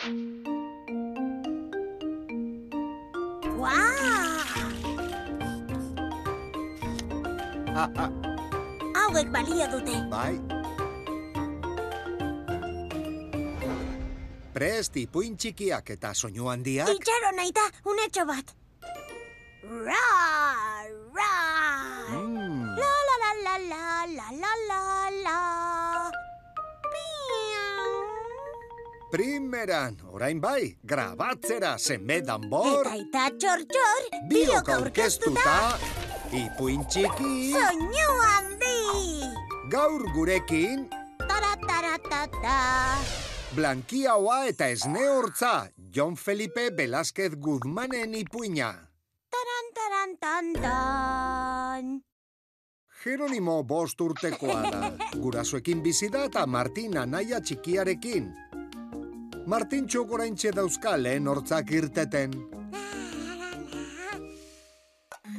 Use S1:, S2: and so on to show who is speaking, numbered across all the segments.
S1: Ha, ha,
S2: Hauek balio dute.
S1: bai. Prest, ipuin txikiak eta soinu handiak.
S2: Itxaro nahi da, unetxo bat. Ra,
S1: primeran, orain bai, grabatzera zenbe danbor.
S2: Eta eta txor txor,
S1: Biok aurkeztuta, ipuin txiki,
S2: Soinu handi.
S1: gaur gurekin,
S2: Tara tara ta ta.
S1: Blankiaoa eta esne hortza, Jon Felipe Velázquez Guzmanen ipuina.
S2: Taran taran tan tan.
S1: Jeronimo bost urtekoa da. Gurasoekin bizi da eta Martin anaia txikiarekin. Martin txokoraintxe dauzka lehen hortzak irteten.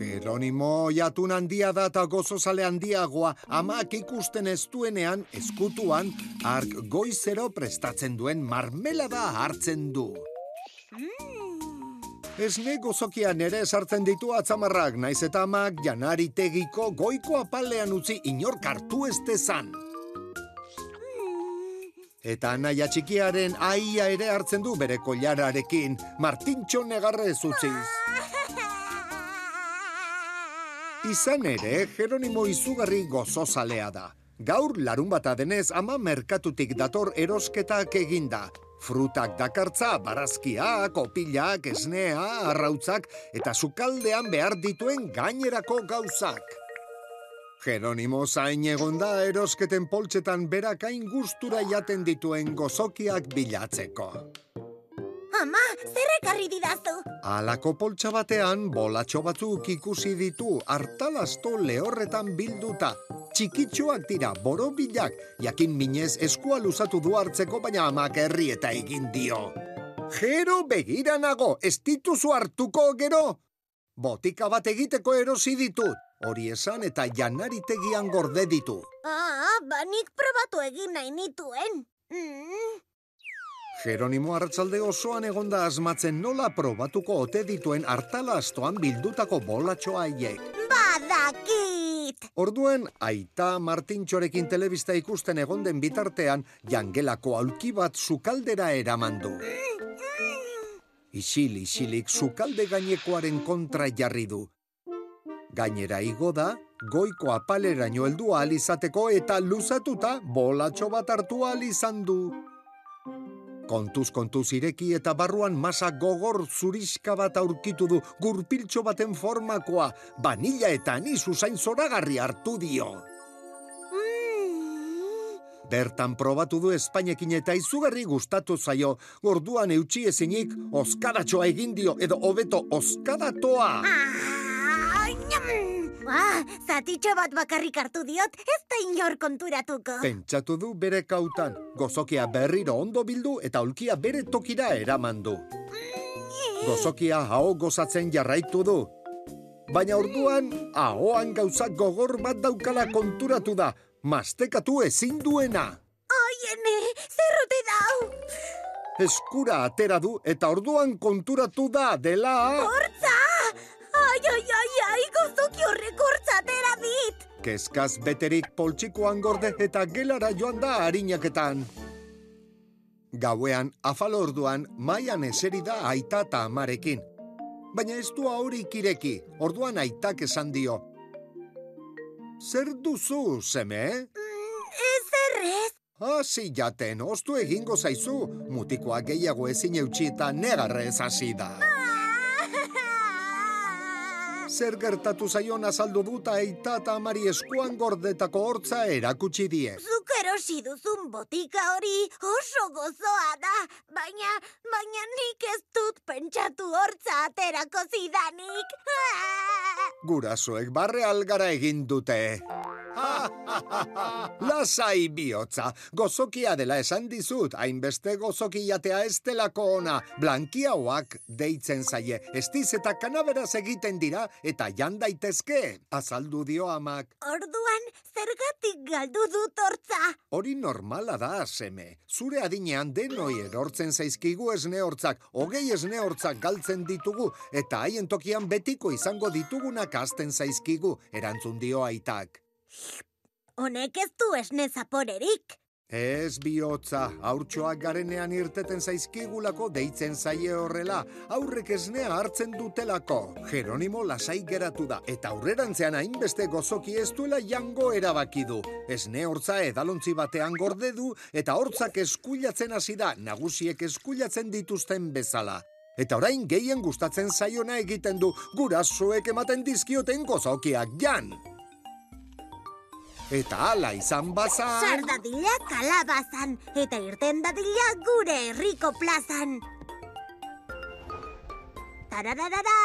S1: Jeronimo jatun handia da eta gozozale handiagoa amak ikusten ez duenean eskutuan ark goizero prestatzen duen marmelada hartzen du. Esne gozokian ere sartzen ditu atzamarrak, naiz eta amak janaritegiko goiko apalean utzi inork hartu ez dezan. Eta naia txikiaren aia ere hartzen du bere kollararekin, Martintxo negarrez utziz. Izan ere, Jeronimo izugarri gozozalea da. Gaur larun bata denez ama merkatutik dator erosketak eginda. Frutak dakartza, barazkiak, opilak, esnea, arrautzak eta sukaldean behar dituen gainerako gauzak. Jeronimo zain egon da erosketen poltsetan berak hain gustura jaten dituen gozokiak bilatzeko.
S2: Ama, zer ekarri didazu?
S1: Alako poltsa batean bolatxo batzuk ikusi ditu hartalasto lehorretan bilduta. Txikitxoak dira borobilak, jakin minez eskua luzatu du hartzeko baina amak herri eta egin dio. Jero begira nago, ez dituzu hartuko gero? Botika bat egiteko erosi ditut, hori esan eta janaritegian gorde ditu.
S2: Ah, banik probatu egin nahi nituen. Mm.
S1: Jeronimo hartzalde osoan egonda asmatzen nola probatuko ote dituen hartalastoan bildutako bolatxoa haiek.
S2: Badakit!
S1: Orduen, aita Martintxorekin telebista ikusten egonden bitartean, jangelako aulki bat sukaldera eraman du. Isil, isilik, sukalde gainekoaren kontra jarri du. Gainera igo da, goiko apaleraino heldu ahal izateko eta luzatuta bolatxo bat hartu ahal izan du. Kontuz kontuz ireki eta barruan masa gogor zuriska bat aurkitu du gurpiltxo baten formakoa, banila eta anis usain zoragarri hartu dio. Bertan probatu du Espainekin eta izugarri gustatu zaio, gorduan eutxi ezinik, oskadatxoa egin dio, edo hobeto oskadatoa.
S2: Ah, nyam! Ah, zatitxo bat bakarrik hartu diot, ez da inor konturatuko.
S1: Pentsatu du bere kautan, gozokia berriro ondo bildu eta ulkia bere tokira eraman du. Gozokia hau gozatzen jarraitu du. Baina orduan, ahoan gauzak gogor bat daukala konturatu da, mastekatu ezin duena.
S2: Oiene, zerrote dau!
S1: Eskura atera du eta orduan konturatu da dela...
S2: Hortza! Ai, ai, ai, hortza atera dit!
S1: Kezkaz beterik poltsikoan gorde eta gelara joan da harinaketan. Gauean, afal orduan, maian eseri da aita eta amarekin. Baina ez du aurik ireki, orduan aitak esan dio. Zer duzu, seme?
S2: Mm, ez errez!
S1: Hasi jaten, ostu egingo zaizu, mutikoa gehiago ezin eutxi eta negarrez hasi da. Zer gertatu zaion azaldu duta eita eta amari eskuan gordetako hortza erakutsi die.
S2: Zuk erosi duzun botika hori oso gozoa da, baina, baina nik ez dut pentsatu hortza aterako zidanik.
S1: Gurasoek barre algara egin dute. Lasai bihotza, gozokia dela esan dizut, hainbeste gozoki jatea ez delako ona, blankiauak deitzen zaie, estiz eta kanaberaz egiten dira eta jan daitezke, azaldu dio amak.
S2: Orduan, zergatik galdu dut hortza?
S1: Hori normala da, seme. Zure adinean denoi erortzen zaizkigu esne hortzak, hogei esne hortzak galtzen ditugu, eta haien tokian betiko izango ditugunak azten zaizkigu, erantzun dio aitak.
S2: Honek ez du esne zaporerik.
S1: Ez bihotza, haurtxoak garenean irteten zaizkigulako deitzen zaie horrela, aurrek esnea hartzen dutelako. Jeronimo lasai geratu da, eta aurrerantzean hainbeste gozoki ez duela jango erabaki du. Esne hortza edalontzi batean gorde du, eta hortzak eskuilatzen hasi da, nagusiek eskuilatzen dituzten bezala. Eta orain gehien gustatzen zaiona egiten du, gurasoek ematen dizkioten gozokiak jan. Eta hala izan bazan...
S2: Sardadila kalabazan, eta irten dadila gure herriko plazan. Tarararara,